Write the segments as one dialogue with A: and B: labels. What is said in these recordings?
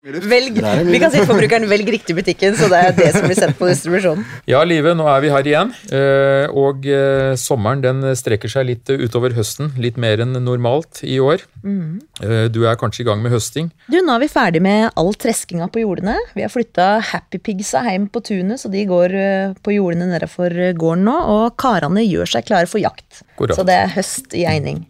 A: Velg, vi kan si at forbrukeren 'velg riktig butikken', så det er det som blir sendt på distribusjonen.
B: Ja, Live, nå er vi her igjen. eh, Og eh, sommeren den strekker seg litt utover høsten. Litt mer enn normalt i år. Eh, Du er kanskje i gang med høsting.
A: Du, Nå er vi ferdig med all treskinga på jordene. Vi har flytta Happy Pigsa hjem på tunet, så de går eh, på jordene nedenfor gården nå. Og karene gjør seg klare for jakt.
B: Korrekt.
A: Så det er høst i eining.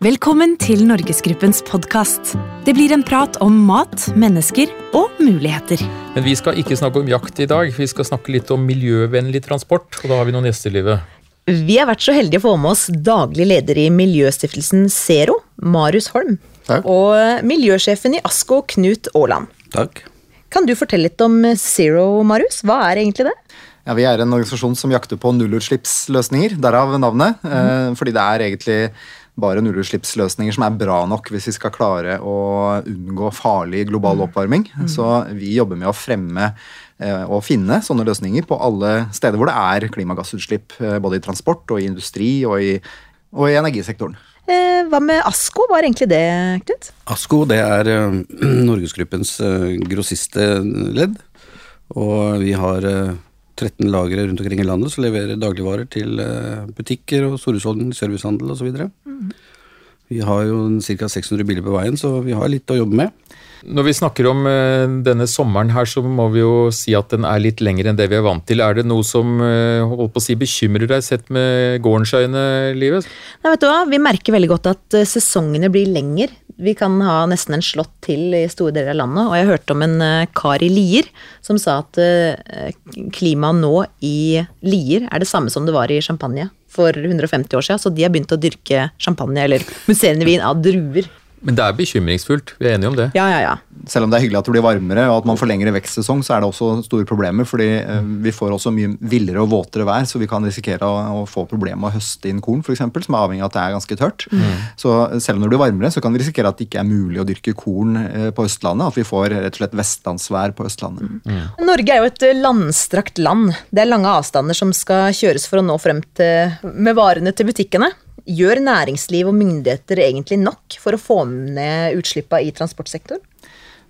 C: Velkommen til Norgesgruppens podkast. Det blir en prat om mat, mennesker og muligheter.
B: Men vi skal ikke snakke om jakt i dag. Vi skal snakke litt om miljøvennlig transport. Og da har vi noen gjester, i livet.
A: Vi har vært så heldige å få med oss daglig leder i Miljøstiftelsen Zero, Marius Holm.
D: Takk.
A: Og miljøsjefen i ASKO, Knut Aaland.
D: Takk.
A: Kan du fortelle litt om Zero, Marius? Hva er egentlig det?
D: Ja, vi er en organisasjon som jakter på nullutslippsløsninger, derav navnet. Eh, fordi det er egentlig bare nullutslippsløsninger som er bra nok hvis vi skal klare å unngå farlig global oppvarming. Så vi jobber med å fremme eh, og finne sånne løsninger på alle steder hvor det er klimagassutslipp. eh, Både i transport og i industri og i, og i energisektoren.
A: Eh, hva med ASKO? Hva er egentlig det, Knut?
E: ASKO det er eh, Norgesgruppens grossiste grossisteledd. Og vi har eh, 13 lagre rundt omkring i landet som leverer dagligvarer til eh, butikker og storhusholdning, servicehandel osv.
A: Mm.
E: Vi har jo ca. 600 biler på veien, så vi har litt å jobbe med.
B: Når vi snakker om eh, denne sommeren her, så må vi jo si at den er litt lengre enn det vi er vant til. Er det noe som eh, holdt på å si, bekymrer deg sett med gårdens øyne, Livet?
A: Nei, vet du hva? Vi merker veldig godt at eh, sesongene blir lengre. Vi kan ha nesten en slått til i store deler av landet. Og jeg hørte om en kar i Lier som sa at klimaet nå i Lier er det samme som det var i Champagne for 150 år siden. Så de har begynt å dyrke champagne, eller musserende vin, av druer.
B: Men det er bekymringsfullt, vi er enige om det.
A: Ja, ja, ja.
D: selv om det er hyggelig at det blir varmere og at man forlenger vekstsesong, så er det også store problemer. fordi eh, vi får også mye villere og våtere vær, så vi kan risikere å, å få problemer med å høste inn korn, f.eks., som er avhengig av at det er ganske tørt. Så selv om det blir varmere, så kan vi risikere at det ikke er mulig å dyrke korn eh, på Østlandet. At vi får rett og slett vestlandsvær på Østlandet.
A: Norge er jo et eh, landstrakt land. Det er lange avstander som skal kjøres for å nå frem til, med varene til butikkene. Gjør næringsliv og myndigheter egentlig nok for å få ned utslippene i transportsektoren?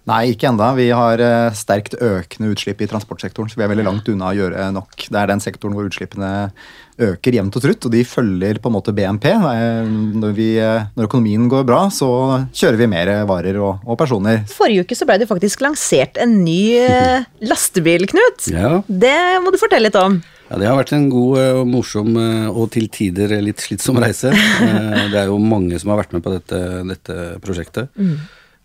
D: Nei, ikke enda. Vi har eh, sterkt økende utslipp i transportsektoren, så vi er veldig langt unna å gjøre nok. Det er den sektoren hvor utslippene øker jevnt og trutt, og de følger på en måte BNP. Eh, Når, vi, eh, når økonomien går bra, så kjører vi mer varer og, og personer.
A: Forrige uke så ble det faktisk lansert en ny lastebil, Knut.
E: Ja.
A: Det må du fortelle litt om.
E: Ja, Det har vært en god eh, og morsom eh, og til tider litt slitsom reise. Eh, Det er jo mange som har vært med på dette, dette prosjektet.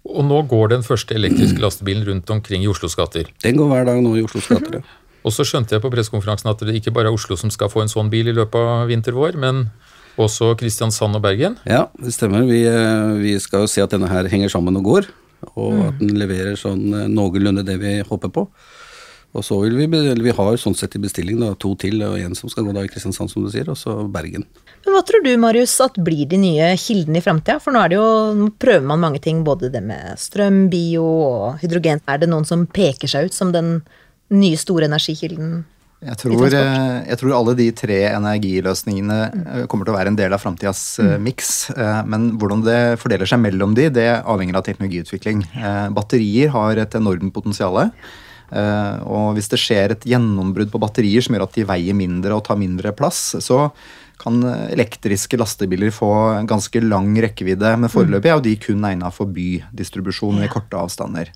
B: Og nå går den første elektriske lastebilen rundt omkring i Oslos gater.
E: Den går hver dag nå i Oslos gater. ja.
B: Og så skjønte jeg på pressekonferansen at det ikke bare er Oslo som skal få en sånn bil i løpet av vinter-vår, men også Kristiansand og Bergen.
E: Ja, det stemmer. Vi, vi skal jo se at denne her henger sammen og går, og at den leverer sånn noenlunde det vi håper på. Og så vil vi, eller vi har sånn sett i bestilling da, to til, og en som skal gå da i Kristiansand, som du sier, og så Bergen.
A: Men hva tror du, Marius, at blir de nye kildene i framtida? For nå er det jo, nå prøver man mange ting, både det med strøm, bio og hydrogen. Er det noen som peker seg ut som den nye store energikilden?
D: Jeg tror, eh, jeg tror alle de tre energiløsningene eh, kommer til å være en del av framtidas mm. miks. Men hvordan det fordeler seg mellom de, det avhenger av teknologiutvikling. Eh, Batterier har et enormt potensial. Eh, Og hvis det skjer et gjennombrudd på batterier som gjør at de veier mindre og tar mindre plass, så kan elektriske lastebiler få en ganske lang rekkevidde, men foreløpig er jo de kun egnet for bydistribusjon i korte avstander.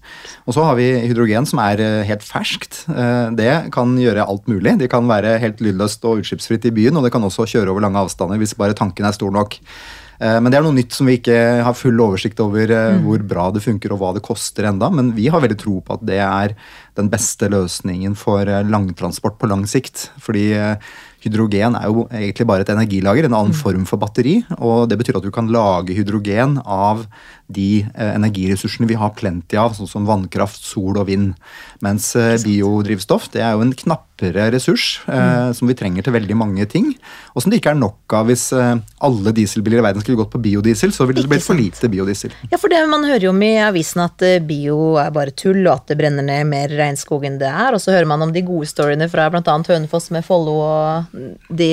D: Og så har vi hydrogen som er eh, helt ferskt. Eh, Det kan gjøre alt mulig. Det kan være helt lydløst og utslippsfritt i byen, og det kan også kjøre over lange avstander hvis bare tanken er stor nok. Eh, Men det er noe nytt som vi ikke har full oversikt over eh, hvor bra det funker og hva det koster enda, men vi har veldig tro på at det er den beste løsningen for langtransport på lang sikt. Fordi hydrogen er jo egentlig bare et energilager, en annen form for batteri. Og det betyr at du kan lage hydrogen av de eh, energiressursene vi har plenty av, sånn som vannkraft, sol og vind. Mens eh, biodrivstoff det er jo en knappere ressurs eh, som vi trenger til veldig mange ting. Og som det ikke er nok av hvis alle dieselbiler i verden skulle gått på biodiesel, så ville det blitt for lite biodiesel.
A: Ja, for det Man hører jo om i avisen at bio er bare tull, og at det brenner ned mer regnskog enn det er. Og så hører man om de gode storyene fra bl.a. Hønefoss med Follo og de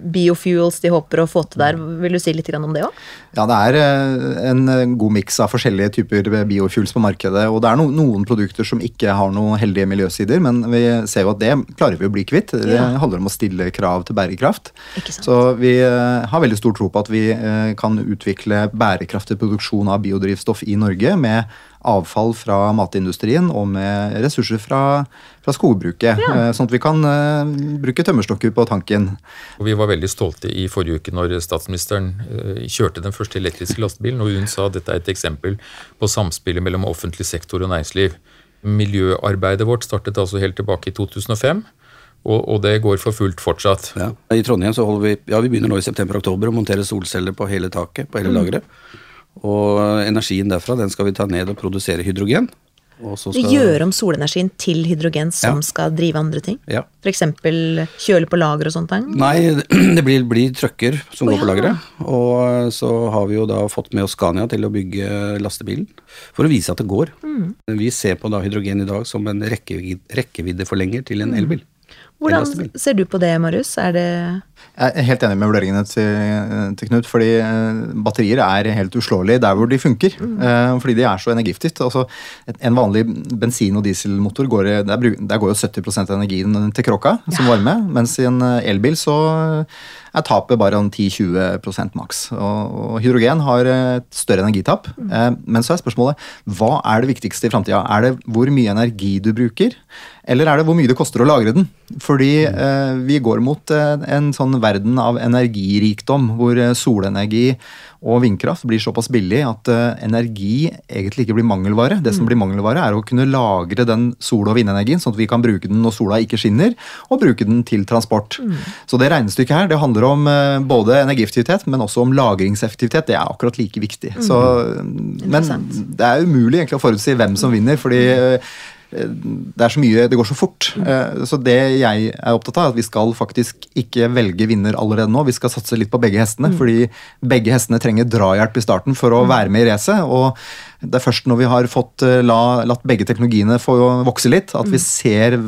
A: biofuels de håper å få til der. Vil du si litt om det òg?
D: Ja, det er eh, en eh, god miks av forskjellige typer biofuels på markedet. Og det er noen produkter som ikke har noen heldige miljøsider, men vi ser jo at det klarer vi å bli kvitt. Det handler om å stille krav til bærekraft. Så vi har veldig stor tro på at vi kan utvikle bærekraftig produksjon av biodrivstoff i Norge med avfall fra matindustrien og med ressurser fra, fra skogbruket. Ja. Eh, sånn at vi kan uh, bruke tømmerstokker på tanken.
B: Og vi var veldig stolte i forrige uke når statsministeren uh, kjørte den første elektriske lastebilen, og hun sa at dette er et eksempel på samspillet mellom offentlig sektor og næringsliv. Miljøarbeidet vårt startet altså helt tilbake i 2005. Og, og, det går for fullt fortsatt.
E: Ja. I Trondheim så holder vi ja vi begynner nå i september-oktober å montere solceller på hele taket, på hele mm. Og energien derfra den skal vi ta ned og produsere hydrogen.
A: Og skal... Gjøre om solenergien til hydrogen som ja. skal drive andre ting?
E: Ja.
A: F.eks. kjøle på lager og sånt?
E: Nei, det blir, blir trucker som oh, går på lageret. Og så har vi jo da fått med oss Scania til å bygge lastebilen. For å vise at det går. Mm. Vi ser på da hydrogen i dag som en rekkeviddeforlenger til en mm.
A: Hvordan ser du på det, Marius? Er det
D: Jeg er helt enig med vurderingene til, til Knut. fordi eh, batterier er helt uslåelige der hvor de funker. Mm. Eh, fordi de er så energigiftige. Altså, en vanlig bensin- og dieselmotor går, der, der går jo 70 av energien til kråka ja. som varme. Mens i en eh, elbil så er tapet bare 10-20 maks. Og, og, hydrogen har et større energitap. Mm. Men så er spørsmålet hva er det viktigste i framtida? Er det hvor mye energi du bruker? Eller er det hvor mye det koster å lagre den? Fordi eh, vi går mot eh, en sånn verden av energirikdom, hvor eh, solenergi og vindkraft blir såpass billig at eh, energi egentlig ikke blir mangelvare. Det som mm. blir mangelvare, er å kunne lagre den sol- og vindenergien, sånn at vi kan bruke den når sola ikke skinner, og bruke den til transport. Mm. Så det regnestykket her det handler om eh, både energieffektivitet, men også om lagringseffektivitet. Det er akkurat like viktig. Mm. Så, men det er umulig egentlig å forutsi hvem som vinner, fordi eh, det er så mye, det går så fort. Eh, så det jeg er opptatt av, er at vi skal faktisk ikke velge vinner allerede nå. Vi skal satse litt på begge hestene, mm. fordi begge hestene trenger drahjelp i starten for å mm. være med i racet. Og det er først når vi har fått eh, la, latt begge teknologiene få vokse litt, at vi mm. ser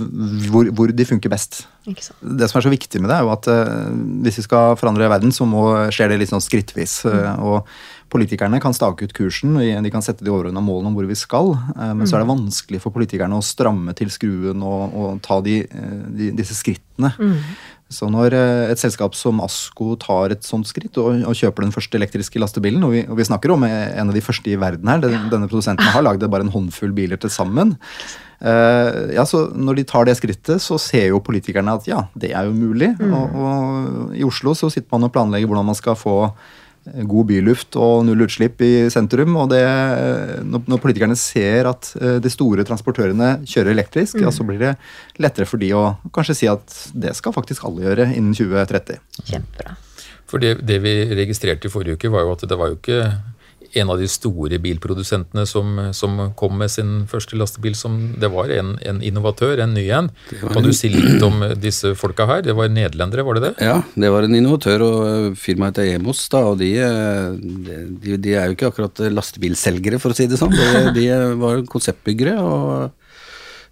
D: hvor, hvor de funker best. Det som er så viktig med det, er jo at uh, hvis vi skal forandre verden, så må, skjer det litt sånn skrittvis. Og Politikerne kan stake ut kursen, de kan sette de overordna målene om hvor vi skal. Eh, men så er det mm. vanskelig for politikerne å stramme til skruen og, og ta de, eh, de, disse skrittene. Mm. Så når eh, et selskap som Asko tar et sånt skritt og, og kjøper den første elektriske lastebilen, og vi, og vi, snakker om en av de første i verden her, den, denne produsenten har lagd bare en håndfull biler til sammen. Uh, ja, så Når de tar det skrittet, så ser jo politikerne at ja, det er jo mulig. Mm. Og, og, I Oslo så sitter man og planlegger hvordan man skal få god byluft og null utslipp i sentrum. og det, Når politikerne ser at eh, de store transportørene kjører elektrisk, mm. ja, så blir det lettere for de å kanskje si at det skal faktisk alle gjøre innen 2030.
A: Kjempebra.
B: For det, det vi registrerte i forrige uke, var jo at det var jo ikke en av de store bilprodusentene som, som, kom med sin første lastebil. Som, det var en, en innovatør, en ny en. Kan du si litt om disse folka her? Det var nederlendere, var det det?
E: Ja, det var en innovatør, og firmaet heter Emos. da, og de, de, de, er jo ikke akkurat lastebilselgere, for å si det sånn. De, de var konseptbyggere. og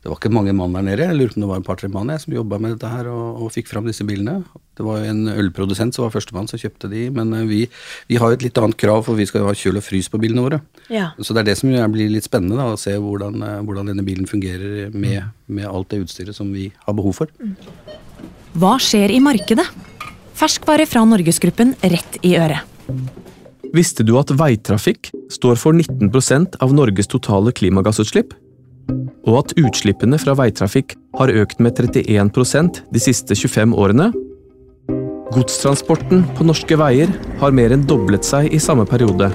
E: det var ikke mange mann der nede. Jeg lurte på om det var en par-tre mann jeg, som jobba med dette her og, og, fikk fram disse bilene. Det var en ølprodusent som var førstemann som kjøpte de. Men eh, vi, vi har jo et litt annet krav, for vi skal jo ha kjøl og frys på bilene våre. Ja. Så det er det som blir litt spennende, da, å se hvordan, eh, hvordan, denne bilen fungerer med, med, alt det utstyret som vi har behov for.
C: Hva skjer i markedet? Ferskvare fra Norgesgruppen rett i øret.
F: Visste du at veitrafikk står for 19% av Norges totale klimagassutslipp? Og at utslippene fra veitrafikk har økt med 31% de siste 25 årene. Godstransporten på norske veier har mer enn doblet seg i samme periode,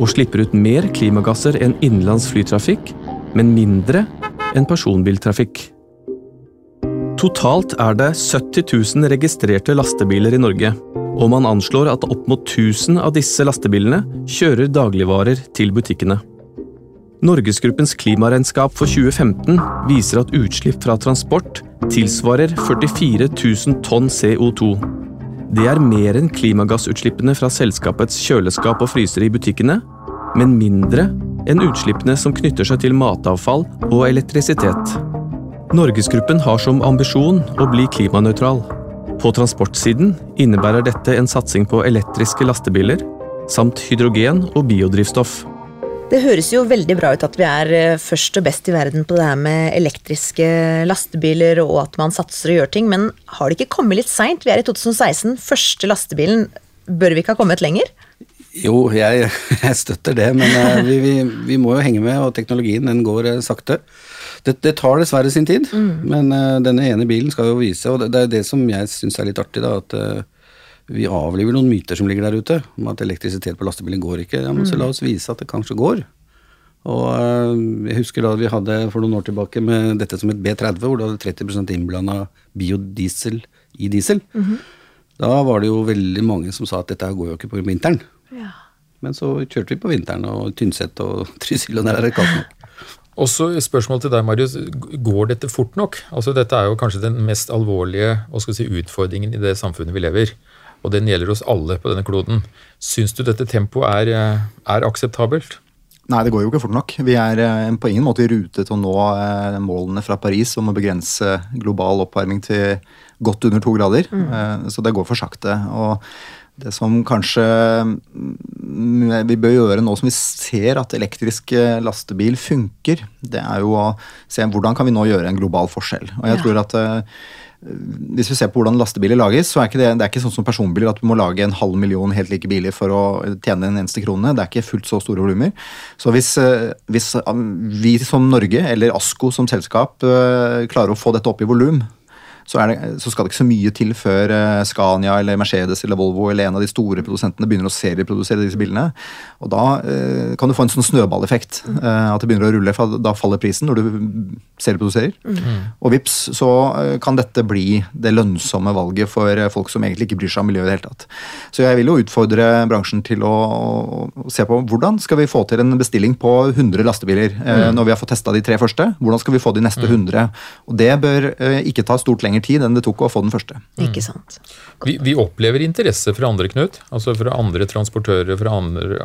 F: og slipper ut mer klimagasser enn innenlands flytrafikk, men mindre enn personbiltrafikk. Totalt er det 70 000 registrerte lastebiler i Norge, og man anslår at opp mot 1000 av disse lastebilene kjører dagligvarer til butikkene. Norgesgruppens klimaregnskap for 2015 viser at utslipp fra transport tilsvarer 44 000 tonn CO2. Det er mer enn klimagassutslippene fra selskapets kjøleskap og frysere i butikkene, men mindre enn utslippene som knytter seg til matavfall og elektrisitet. Norgesgruppen har som ambisjon å bli klimanøytral. På transportsiden innebærer dette en satsing på elektriske lastebiler samt hydrogen og biodrivstoff.
A: Det høres jo veldig bra ut at vi er eh, først og best i verden på det her med elektriske lastebiler, og at man satser og gjør ting, men har det ikke kommet litt seint? Vi er i 2016. Første lastebilen. Bør vi ikke ha kommet lenger?
E: Jo, jeg, jeg støtter det, men eh, vi, vi, vi, må jo henge med, og teknologien den går eh, sakte. Det, det tar dessverre sin tid, mm. men denne ene bilen skal jo vise, og det, det er det som jeg syns er litt artig, da, at vi avliver noen myter som ligger der ute, om at elektrisitet på lastebilen går ikke. Ja, men Så la oss vise at det kanskje går. Og uh, Jeg husker da vi hadde for noen år tilbake med dette som et B30, hvor du hadde 30% innblanda biodiesel i diesel. Mm -hmm. Da var det jo veldig mange som sa at dette går jo ikke på vinteren. Ja. Men så kjørte vi på vinteren, og Tynset og Trysil, og der er det kaldt nok.
B: Også spørsmål til deg, Marius. Går dette fort nok? Altså, dette er jo kanskje den mest alvorlige si, utfordringen i det samfunnet vi lever. Og den gjelder oss alle på denne kloden. Syns du dette tempoet er, er, akseptabelt?
D: Nei, det går jo ikke fort nok. Vi er eh, på ingen måte i rute til å nå eh, målene fra Paris om å begrense global oppvarming til godt under to grader. Mm. Eh, så det går for sakte. og det som kanskje mm, vi bør gjøre nå som vi ser at elektrisk lastebil funker, det er jo å se hvordan kan vi nå gjøre en global forskjell. Og jeg ja. tror at hvis vi ser på hvordan lastebiler lages, så er ikke det, det er ikke sånn som personbiler at du må lage en halv million helt like biler for å tjene en eneste krone. Det er ikke fullt så store volumer. Så hvis, uh, hvis uh, vi som Norge, eller ASKO som selskap, klarer å få dette opp i volum, så, det, så, skal det ikke så mye til før eh, Scania eller Mercedes eller Volvo eller en av de store produsentene begynner å serieprodusere disse bilene. Og da eh, kan du få en sånn snøballeffekt. Mm. Eh, at det begynner å rulle, for da faller prisen når du serieproduserer. Mm. Og vips, så eh, kan dette bli det lønnsomme valget for eh, folk som egentlig ikke bryr seg om miljøet i det hele tatt. Så jeg vil jo utfordre bransjen til å, å, se på hvordan skal vi få til en bestilling på 100 lastebiler eh, mm. når vi har fått testa de tre første. Hvordan skal vi få de neste 100? Mm. Og det bør ikke ta stort lenger tid enn det tok å få den første.
A: Mm. Ikke sant.
B: Vi, vi, opplever interesse fra andre, Knut? Altså fra andre transportører, fra andre,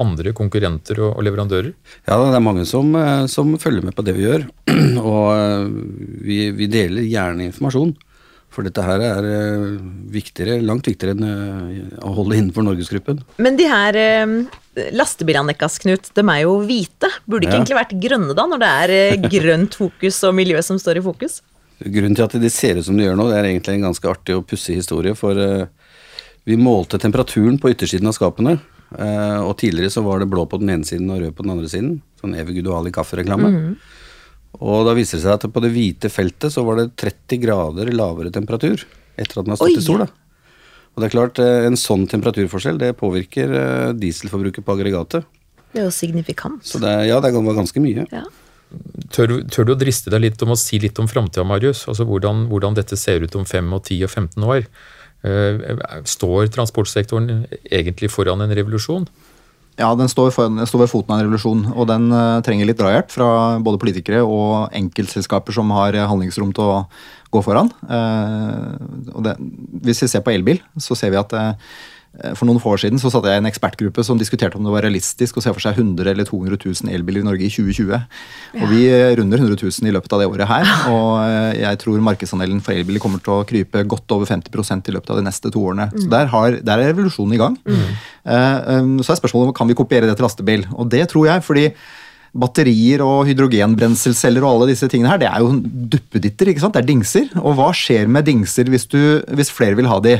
B: andre konkurrenter og, og, leverandører?
E: Ja, det er mange som, eh, som, følger med på det vi gjør. Og eh, vi, vi deler gjerne informasjon. For dette her er uh, viktigere, langt viktigere enn å holde innenfor Norgesgruppen.
A: Men de her lastebilene deres, Knut, de er jo hvite. Burde ikke ja. egentlig vært grønne da, når det er grønt fokus og miljø som står i fokus?
E: Grunnen til at de ser ut som de gjør nå, det er egentlig en ganske artig og pussig historie. For uh, vi målte temperaturen på yttersiden av skapene. Uh, og tidligere så var det blå på den ene siden og rød på den andre siden. Sånn evig kaffereklame. Mm. Og da viser det seg at på det hvite feltet så var det 30 grader lavere temperatur etter at den har stått Oi. i sol. da. Og det er klart, uh, en sånn temperaturforskjell det påvirker dieselforbruket på aggregatet.
A: Det er jo signifikant.
E: Så det, ja, det var ganske mye. Ja.
B: Tør, tør, du å driste deg litt om å si litt om framtida, Marius? Altså hvordan, hvordan, dette ser ut om 5, og 10 og 15 år? Uh, står transportsektoren egentlig foran en revolusjon?
D: Ja, den står, for, står, ved foten av en revolusjon. Og den uh, trenger litt drahjelp fra både politikere og enkeltselskaper som har handlingsrom til å gå foran. Det, hvis vi ser på elbil, så ser vi at Eh, for noen år siden så satte jeg i en ekspertgruppe som diskuterte om det var realistisk å se for seg 100 eller 200 000 elbiler i Norge i 2020. Ja. Og vi eh, runder 100 000 i løpet av det året her. Og eh, jeg tror markedsandelen for elbiler kommer til å krype godt over 50% i løpet av de neste to årene. Mm. Så der, har, der, er revolusjonen i gang. Mm. Så er spørsmålet kan vi kopiere det til lastebil. Og det tror jeg, fordi batterier og hydrogenbrenselceller og alle disse tingene her, det er jo duppeditter. ikke sant? Det er dingser. Og hva skjer med dingser hvis, du, hvis flere vil ha de?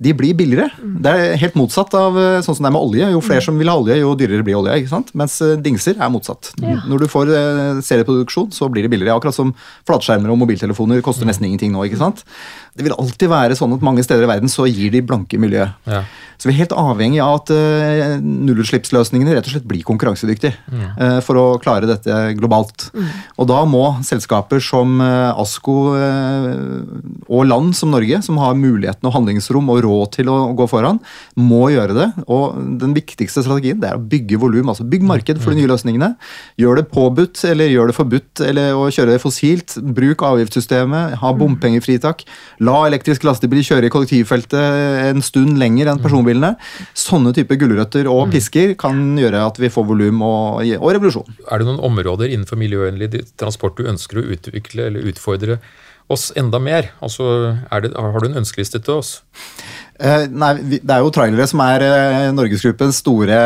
D: De blir billigere. Det er helt motsatt av eh, sånn som det er med olje. Jo flere som vil ha olje, jo dyrere blir olje. ikke sant? Mens eh, dingser er motsatt. Ja. Når du får eh, serieproduksjon, så blir det billigere. Akkurat som flatskjermer og mobiltelefoner koster nesten ingenting nå. ikke sant? Det vil alltid være sånn at mange steder i verden så gir de blanke miljø. Ja. Så vi er helt avhengig av at nullutslippsløsningene rett og slett blir konkurransedyktige mm. uh, for å klare dette globalt. Mm. Og da må selskaper som ASKO og land som Norge, som har muligheten og handlingsrom og råd til å gå foran, må gjøre det. Og den viktigste strategien det er å bygge volum, altså bygg marked for de nye løsningene. Gjør det påbudt eller gjør det forbudt eller å kjøre fossilt. Bruk avgiftssystemet, ha bompengefritak. La elektrisk lastebil kjøre i kollektivfeltet en stund lenger enn personbilene. Sånne type gulrøtter og mm. pisker kan gjøre at vi får volum og, og, revolusjon.
B: Er det noen områder innenfor miljøvennlig transport du ønsker å utvikle eller utfordre? oss enda mer? Altså, det, Har du en ønskeliste til oss?
D: Eh, nei, Det er jo trailere som er eh, Norgesgruppens store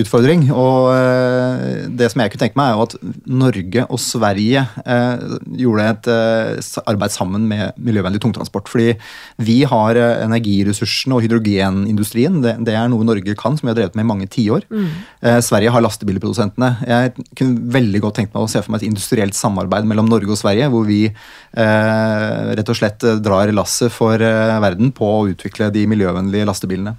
D: utfordring. og eh, Det som jeg kunne tenke meg, er jo at Norge og Sverige gjorde et arbeid sammen med miljøvennlig tungtransport. Fordi vi har energiressursene og hydrogenindustrien. Det, det er noe Norge kan, som vi har drevet med i mange tiår. Mm. Sverige har lastebilprodusentene. Jeg kunne veldig godt tenkt meg å se for meg et industrielt samarbeid mellom Norge og Sverige, hvor vi rett og slett drar lasset for verden på å utvikle de miljøvennlige miljøvennlige lastebilene.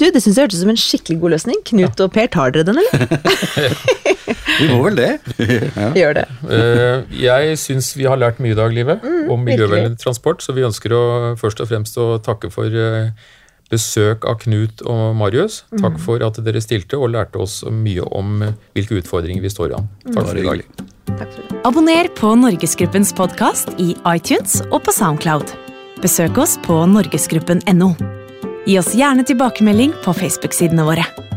A: Du, Det syns jeg hørtes som en skikkelig god løsning. Knut ja. og Per, tar dere den, eller?
E: vi må vel det.
A: ja. Gjør det.
B: Uh, jeg syns vi har lært mye i dag, Livet, mm, om miljøvennlig transport. Så vi ønsker å først og fremst å takke for uh, besøk av Knut og Marius. Takk mm. for at dere stilte og lærte oss mye om hvilke utfordringer vi står an. Takk for i dag.
C: Abonner på Norgesgruppens podkast i iTunes og på Soundcloud. Besøk oss på norgesgruppen.no. Gi oss gjerne tilbakemelding på Facebook-sidene våre.